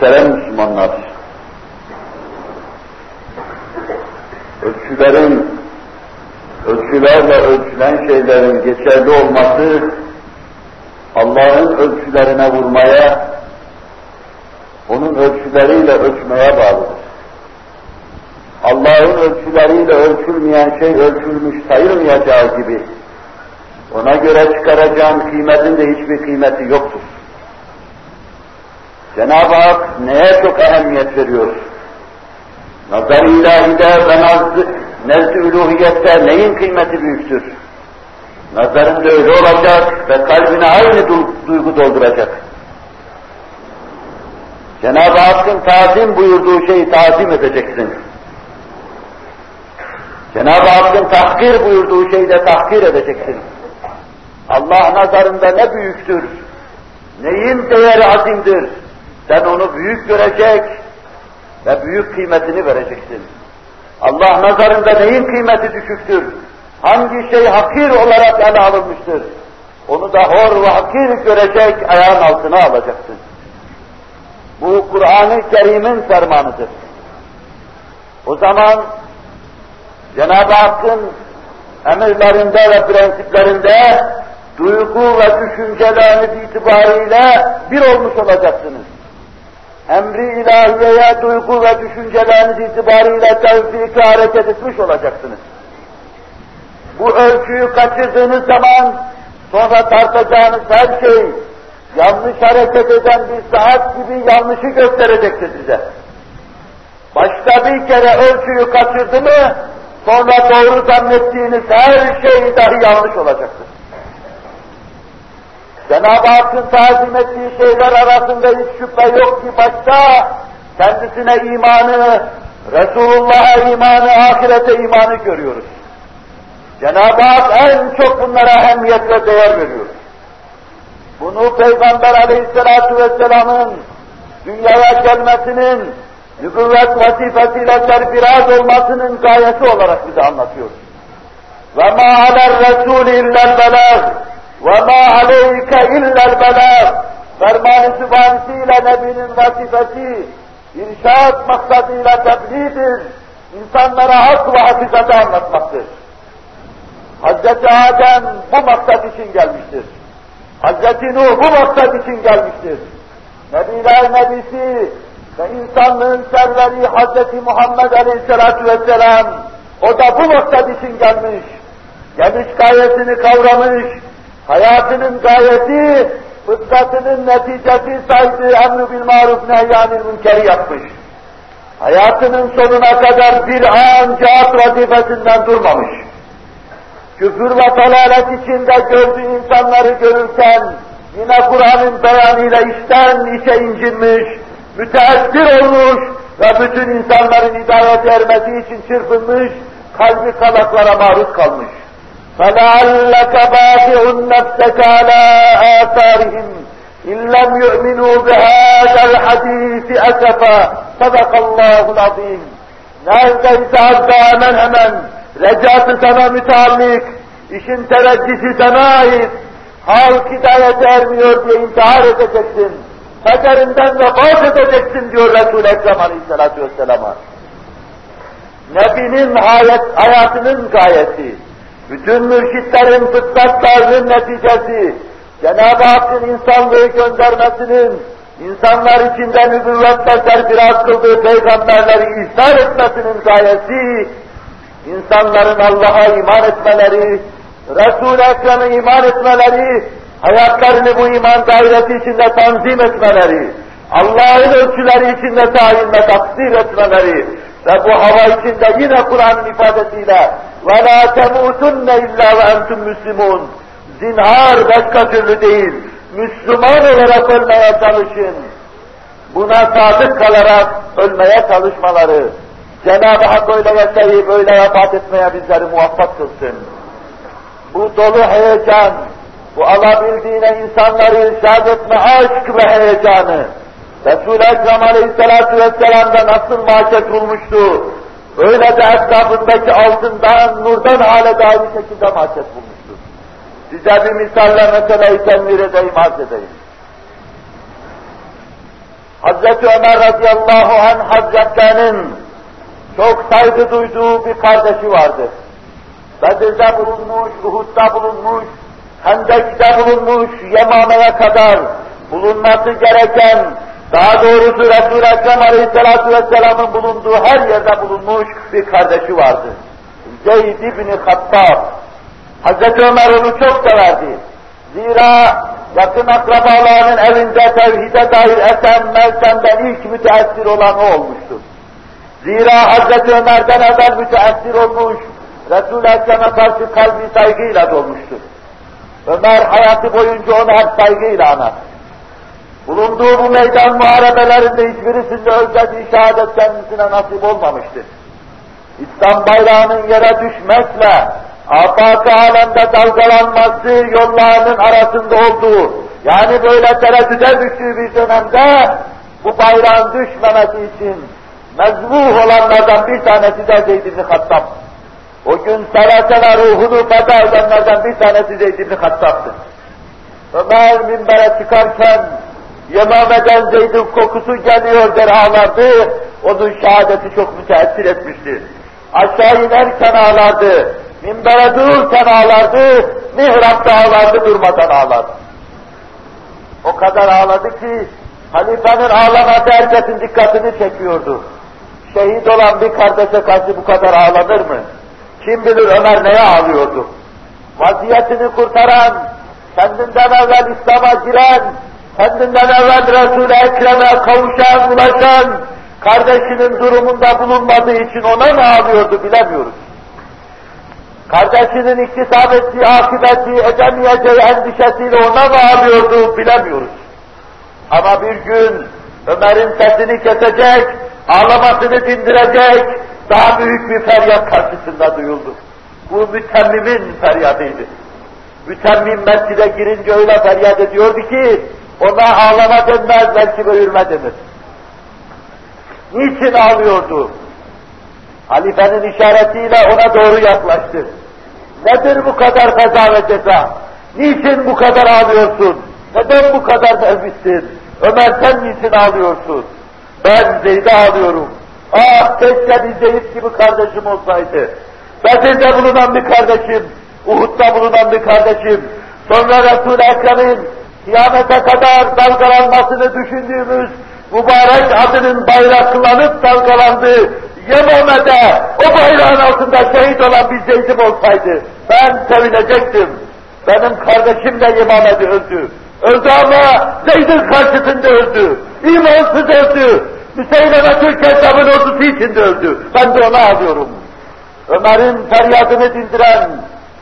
Muhterem Müslümanlar, ölçülerin, ölçülerle ölçülen şeylerin geçerli olması, Allah'ın ölçülerine vurmaya, onun ölçüleriyle ölçmeye bağlıdır. Allah'ın ölçüleriyle ölçülmeyen şey ölçülmüş sayılmayacağı gibi, ona göre çıkaracağın kıymetin de hiçbir kıymeti yoktur. Cenab-ı Hak neye çok ehemmiyet veriyor? Nazar-ı ilahide ve nezd-i uluhiyette neyin kıymeti büyüktür? Nazarında öyle olacak ve kalbine aynı duygu dolduracak. Cenab-ı Hakk'ın tazim buyurduğu şeyi tazim edeceksin. Cenab-ı Hakk'ın tahkir buyurduğu şeyi de tahkir edeceksin. Allah nazarında ne büyüktür, neyin değeri azimdir, sen onu büyük görecek ve büyük kıymetini vereceksin. Allah nazarında neyin kıymeti düşüktür, hangi şey hakir olarak ele alınmıştır, onu da hor ve hakir görecek, ayağın altına alacaksın. Bu Kur'an-ı Kerim'in fermanıdır. O zaman Cenab-ı Hakk'ın emirlerinde ve prensiplerinde duygu ve düşünceleriniz itibariyle bir olmuş olacaksınız. Emri ilahiyeye duygu ve düşünceleriniz itibariyle tevfik hareket etmiş olacaksınız. Bu ölçüyü kaçırdığınız zaman sonra tartacağınız her şey yanlış hareket eden bir saat gibi yanlışı gösterecektir size. Başta bir kere ölçüyü kaçırdı mı, sonra doğru zannettiğiniz her şey dahi yanlış olacaktır. Cenab-ı Hakk'ın tazim ettiği şeyler arasında hiç şüphe yok ki başta kendisine imanı, Resulullah'a imanı, ahirete imanı görüyoruz. Cenab-ı Hak en çok bunlara ehemmiyet ve değer veriyor. Bunu Peygamber aleyhissalatu vesselamın dünyaya gelmesinin nübüvvet vazifesiyle terbiraz olmasının gayesi olarak bize anlatıyor. Ve ma aler resul illel وَمَا عَلَيْكَ اِلَّا الْبَلَاغ Ferman-ı sübhanesiyle Nebinin vazifesi, irşad maksadıyla tebliğdir, insanlara hak ve hakikati anlatmaktır. Hz. Adem bu maksat için gelmiştir. Hz. Nuh bu maksat için gelmiştir. Nebiler Nebisi ve insanlığın serveri Hz. Muhammed Aleyhisselatü Vesselam o da bu maksat için gelmiş. Geliş gayesini kavramış, hayatının gayeti, fıtratının neticesi saydığı emr bil maruf nehyanil münkeri yapmış. Hayatının sonuna kadar bir an cihat vazifesinden durmamış. Küfür ve dalalet içinde gördüğü insanları görürken, yine Kur'an'ın beyanıyla içten içe incinmiş, müteessir olmuş ve bütün insanların hidayet ermesi için çırpınmış, kalbi kalaklara maruz kalmış. فلعلك باطع نفسك على آثارهم إن لم يؤمنوا بهذا الحديث أسفا صدق الله العظيم لا أنت أبدا من همن رجاء في تمام تعليك إش انت رجيسي تمايز حال كده يتعرمiyor diye intihar edeceksin. Kaderinden vefat edeceksin diyor Resul-i Ekrem Aleyhisselatü Vesselam'a. Nebinin آيات hayatının gayesi. Bütün mürşitlerin fıtratlarının neticesi, Cenab-ı Hakk'ın insanlığı göndermesinin, insanlar içinde nübüvvetle serfiraz kıldığı peygamberleri ihsan etmesinin gayesi, insanların Allah'a iman etmeleri, Resul-i Ekrem'e iman etmeleri, hayatlarını bu iman dairesi içinde tanzim etmeleri, Allah'ın ölçüleri içinde tayin ve takdir etmeleri ve bu hava içinde yine Kur'an'ın ifadesiyle وَلَا تَمُوتُنَّ اِلَّا وَاَنْتُمْ مُسْلِمُونَ Zinhar başka türlü değil, Müslüman olarak ölmeye çalışın. Buna sadık kalarak ölmeye çalışmaları, Cenab-ı Hak öyle yaşayıp öyle vefat etmeye bizleri muvaffak kılsın. Bu dolu heyecan, bu alabildiğine insanları irşad etme aşk ve heyecanı, Resul-i Ekrem Aleyhisselatü Vesselam'da nasıl mahşet bulmuştu, öyle de etrafındaki altından, nurdan hale de aynı şekilde mahşet bulmuştur. Size bir misalle meseleyi tenvir edeyim, arz edeyim. Hazreti Ömer radıyallahu anh hazretlerinin çok saygı duyduğu bir kardeşi vardı. Bedir'de bulunmuş, Uhud'da bulunmuş, Hendek'te bulunmuş, Yemame'ye kadar bulunması gereken, daha doğrusu Resul-i Ekrem Aleyhisselatü Vesselam'ın bulunduğu her yerde bulunmuş bir kardeşi vardı. Zeyd ibn Hattab. Hazreti Ömer onu çok severdi. Zira yakın akrabalarının evinde tevhide dair esen meltemden ilk müteessir olan o olmuştur. Zira Hazreti Ömer'den evvel müteessir olmuş, Resul-i Ekrem'e karşı kalbi saygıyla dolmuştur. Ömer hayatı boyunca onu hep saygıyla anar. Bulunduğu bu meydan muharebelerinde hiçbirisinde özlediği şehadet kendisine nasip olmamıştır. İslam bayrağının yere düşmekle, afak alemde dalgalanması yollarının arasında olduğu, yani böyle tereddüde düştüğü bir dönemde, bu bayrağın düşmemesi için mezbuh olanlardan bir tanesi de Zeyd ibn Hattab. O gün selasela ruhunu feda edenlerden bir tanesi Zeyd ibn Hattab'dı. Ömer minbere çıkarken Yemame'den Zeyd'in kokusu geliyor der ağlardı. Onun şehadeti çok müteessir etmişti. Aşağı inerken ağlardı. Minbere dururken ağlardı. Mihrapta ağlardı durmadan ağlardı. O kadar ağladı ki halifenin ağlaması herkesin dikkatini çekiyordu. Şehit olan bir kardeşe karşı bu kadar ağlanır mı? Kim bilir Ömer neye ağlıyordu? Vaziyetini kurtaran, kendinden evvel İslam'a giren, kendinden evvel Resul-i Ekrem'e kavuşan, ulaşan, kardeşinin durumunda bulunmadığı için ona mı ağlıyordu bilemiyoruz. Kardeşinin iktisap ettiği akıbeti edemeyeceği endişesiyle ona mı ağlıyordu bilemiyoruz. Ama bir gün Ömer'in sesini kesecek, ağlamasını dindirecek, daha büyük bir feryat karşısında duyuldu. Bu mütemmimin feryadıydı. Mütemmim mescide girince öyle feryat ediyordu ki, ona ağlama denmez, belki böğürme denir. Niçin ağlıyordu? Halifenin işaretiyle ona doğru yaklaştı. Nedir bu kadar feza ve ceza? Niçin bu kadar ağlıyorsun? Neden bu kadar nevbitsin? Ömer sen niçin ağlıyorsun? Ben Zeyd'e ağlıyorum. Ah keşke bir Zeyd gibi kardeşim olsaydı. Bedir'de bulunan bir kardeşim, Uhud'da bulunan bir kardeşim, sonra Resul-i Ekrem'in kıyamete kadar dalgalanmasını düşündüğümüz mübarek adının bayraklanıp dalgalandığı Yemame'de o bayrağın altında şehit olan bir Zeyd'im olsaydı ben sevinecektim. Benim kardeşim de Yemame'de öldü. Öldü ama Zeyd'in karşısında öldü. İmansız öldü. Müseylemetül Kezzab'ın ordusu içinde öldü. Ben de ona ağlıyorum. Ömer'in feryadını dindiren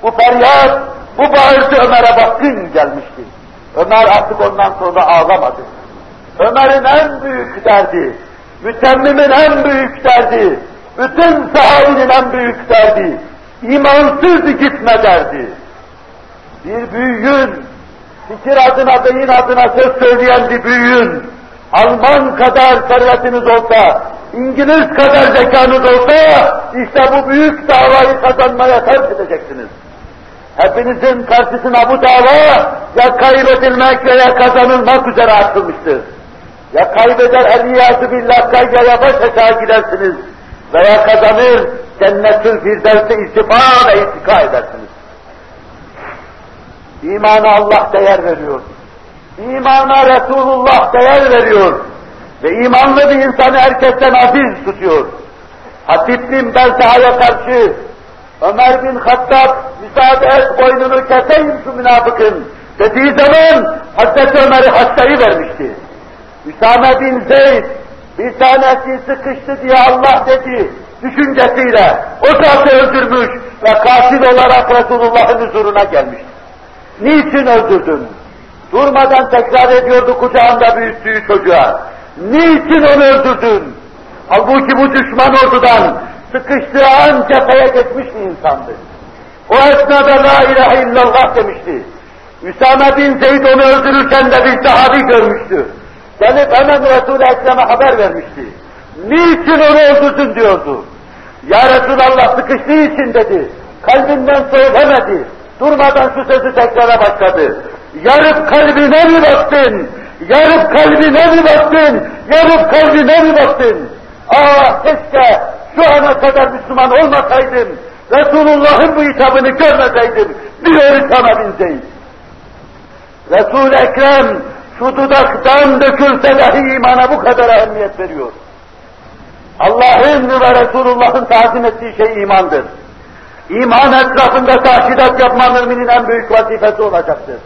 bu feryat, bu bağırtı Ömer'e baskın gelmişti. Ömer artık ondan sonra ağlamadı. Ömer'in en büyük derdi, mütemmimin en büyük derdi, bütün sahabinin en büyük derdi, imansız gitme derdi. Bir büyüğün, fikir adına, beyin adına söz söyleyen bir büyüğün, Alman kadar servetiniz olsa, İngiliz kadar zekanız olsa, işte bu büyük davayı kazanmaya terk edeceksiniz. Hepinizin karşısına bu dava ya kaybedilmek veya kazanılmak üzere açılmıştır. Ya kaybeder eliyazı billah kaygaya baş aşağı gidersiniz veya kazanır cennetül firdevse istifa ve istika edersiniz. İmana Allah değer veriyor. İmana Resulullah değer veriyor. Ve imanlı bir insanı herkesten aziz tutuyor. Hatip bin Beltaha'ya karşı Ömer bin Hattab müsaade et boynunu keseyim şu münafıkın dediği zaman Hazreti Ömer'i hastayı vermişti. Üsame bin Zeyd bir tanesi sıkıştı diye Allah dedi düşüncesiyle o zatı öldürmüş ve katil olarak Resulullah'ın huzuruna gelmiş. Niçin öldürdün? Durmadan tekrar ediyordu kucağında büyüttüğü çocuğa. Niçin onu öldürdün? Halbuki bu düşman ordudan sıkıştığı an cepheye geçmiş bir insandı. O esnada la ilahe illallah demişti. Üsame bin Zeyd onu öldürürken de bir sahabi görmüştü. Gelip hemen Resul-i Ekrem'e haber vermişti. Niçin onu öldürdün diyordu. Ya Resulallah sıkıştığı için dedi. Kalbinden söylemedi. Durmadan şu sözü tekrara başladı. Yarıp kalbine mi baktın? Yarıp kalbine mi baktın? Yarıp kalbine mi baktın? Ah keşke şu ana kadar Müslüman olmasaydım, Resulullah'ın bu hitabını görmeseydim, bir sana binseydim. Resul-i Ekrem şu dudaktan dökülse dahi imana bu kadar ehemmiyet veriyor. Allah'ın ve Resulullah'ın tazim ettiği şey imandır. İman etrafında taşidat yapma müminin en büyük vazifesi olacaktır.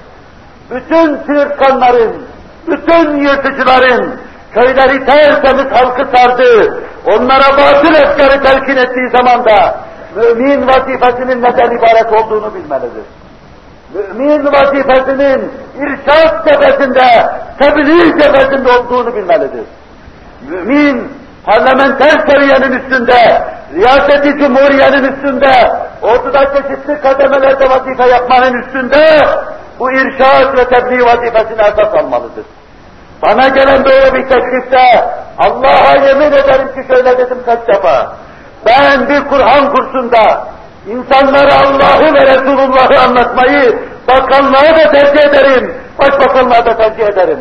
Bütün sırtkanların, bütün yırtıcıların, köyleri tertemiz halkı sardı, onlara batıl efkarı telkin ettiği zaman da mümin vazifesinin neden ibaret olduğunu bilmelidir. Mümin vazifesinin irşad cephesinde, tebliğ cephesinde olduğunu bilmelidir. Mümin parlamenter seviyenin üstünde, riyaseti cumhuriyenin üstünde, orduda çeşitli kademelerde vazife yapmanın üstünde bu irşad ve tebliğ vazifesini esas almalıdır. Bana gelen böyle bir teklifte Allah'a yemin ederim ki şöyle dedim kaç defa. Ben bir Kur'an kursunda insanlara Allah'ı ve Resulullah'ı anlatmayı bakanlığa da tercih ederim, başbakanlığa da tercih ederim.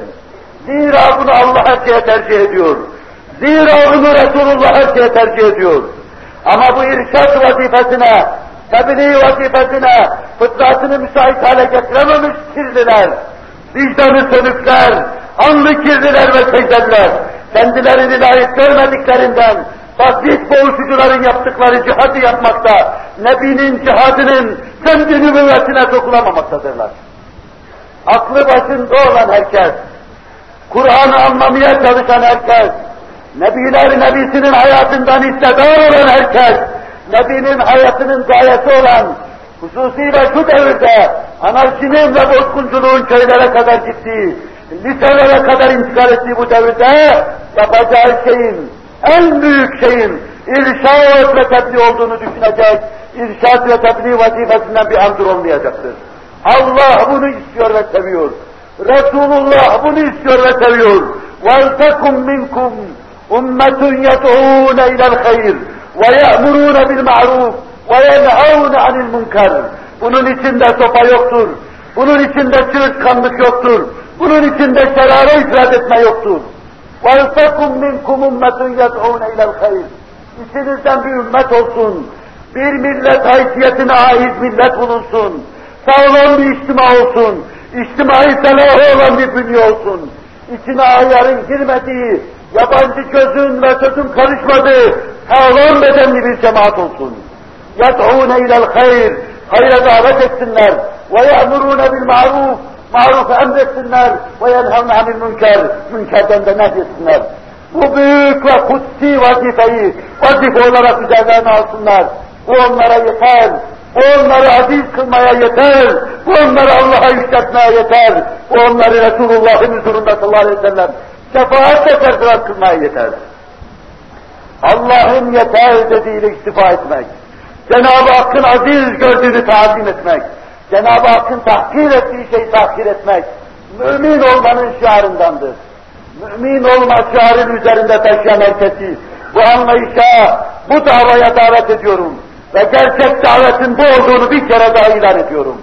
Zira bunu Allah her şeye tercih ediyor. Zira bunu Resulullah her şeye tercih ediyor. Ama bu irşad vazifesine, tebliğ vazifesine fıtratını müsait hale getirememiş kirliler, vicdanı sönükler, anlı kirliler ve teyzeler, kendilerini layık görmediklerinden, basit boğuşucuların yaptıkları cihadı yapmakta, Nebi'nin cihadının kendi nübüvvetine sokulamaktadırlar. Aklı başında olan herkes, Kur'an'ı anlamaya çalışan herkes, Nebiler Nebisinin hayatından istedar olan herkes, Nebinin hayatının gayesi olan, hususiyle şu devirde anarşinin ve bozgunculuğun köylere kadar gittiği, liselere kadar intikal ettiği bu devirde yapacağı şeyin, en büyük şeyin irşad ve tebliğ olduğunu düşünecek, irşad ve tebliğ vazifesinden bir andır olmayacaktır. Allah bunu istiyor ve seviyor. Resulullah bunu istiyor ve seviyor. وَلْتَكُمْ مِنْكُمْ أُمَّةٌ يَدْعُونَ إِلَى الْخَيْرِ وَيَأْمُرُونَ بِالْمَعْرُوفِ وَيَنْهَوْنَ عَنِ الْمُنْكَرِ Bunun içinde sopa yoktur. Bunun içinde çırtkanlık yoktur. Bunun içinde şerare itiraz etme yoktur. وَلْتَكُمْ مِنْكُمْ اُمَّةٌ يَدْعُونَ اِلَى الْخَيْرِ İçinizden bir ümmet olsun. Bir millet haysiyetine ait millet bulunsun. Sağlam bir içtima olsun. İçtimai selahı olan bir bünye olsun. İçine ayarın girmediği, yabancı gözün ve sözün karışmadığı sağlam bedenli bir cemaat olsun. يَدْعُونَ اِلَى الْخَيْرِ Hayra davet etsinler. وَيَأْمُرُونَ بِالْمَعْرُوفِ Marufu emretsinler ve yenhevne anil münker, münkerden de nehyetsinler. Bu büyük ve kutsi vazifeyi vazife olarak üzerlerine alsınlar. Bu onlara yeter. Bu onları aziz kılmaya yeter. Bu onları Allah'a yükseltmeye yeter. Bu onları Resulullah'ın huzurunda sallallahu aleyhi ve sellem şefaatle serbest kılmaya yeter. Allah'ın yeter dediğiyle istifa etmek. Cenab-ı Hakk'ın aziz gördüğünü tazim etmek. Cenab-ı Hakk'ın tahkir ettiği şeyi tahkir etmek. Mümin olmanın şiarındandır. Mümin olma şiarın üzerinde taşıyan herkesi bu anlayışa, bu davaya davet ediyorum. Ve gerçek davetin bu olduğunu bir kere daha ilan ediyorum.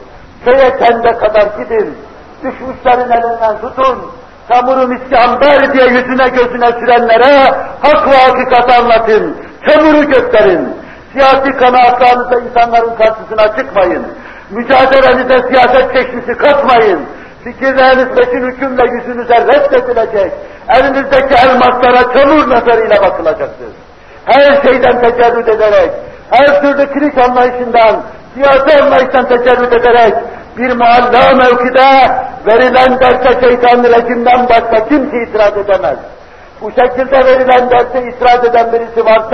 Köye kende kadar gidin, düşmüşlerin elinden tutun, çamurun iskamber diye yüzüne gözüne sürenlere hak ve hakikati anlatın, çamuru gösterin. Siyasi kanaatlarınızda insanların karşısına çıkmayın. Mücadelenize siyaset çeşnisi katmayın. Fikirleriniz peşin hükümle yüzünüze reddedilecek. Elinizdeki elmaslara çamur nazarıyla bakılacaktır. Her şeyden tecerrüt ederek, her türlü krik anlayışından, siyasi anlayıştan tecerrüt ederek, bir mualla mevkide verilen derse şeytan rejimden başka kimse itiraz edemez. Bu şekilde verilen derse itiraz eden birisi varsa,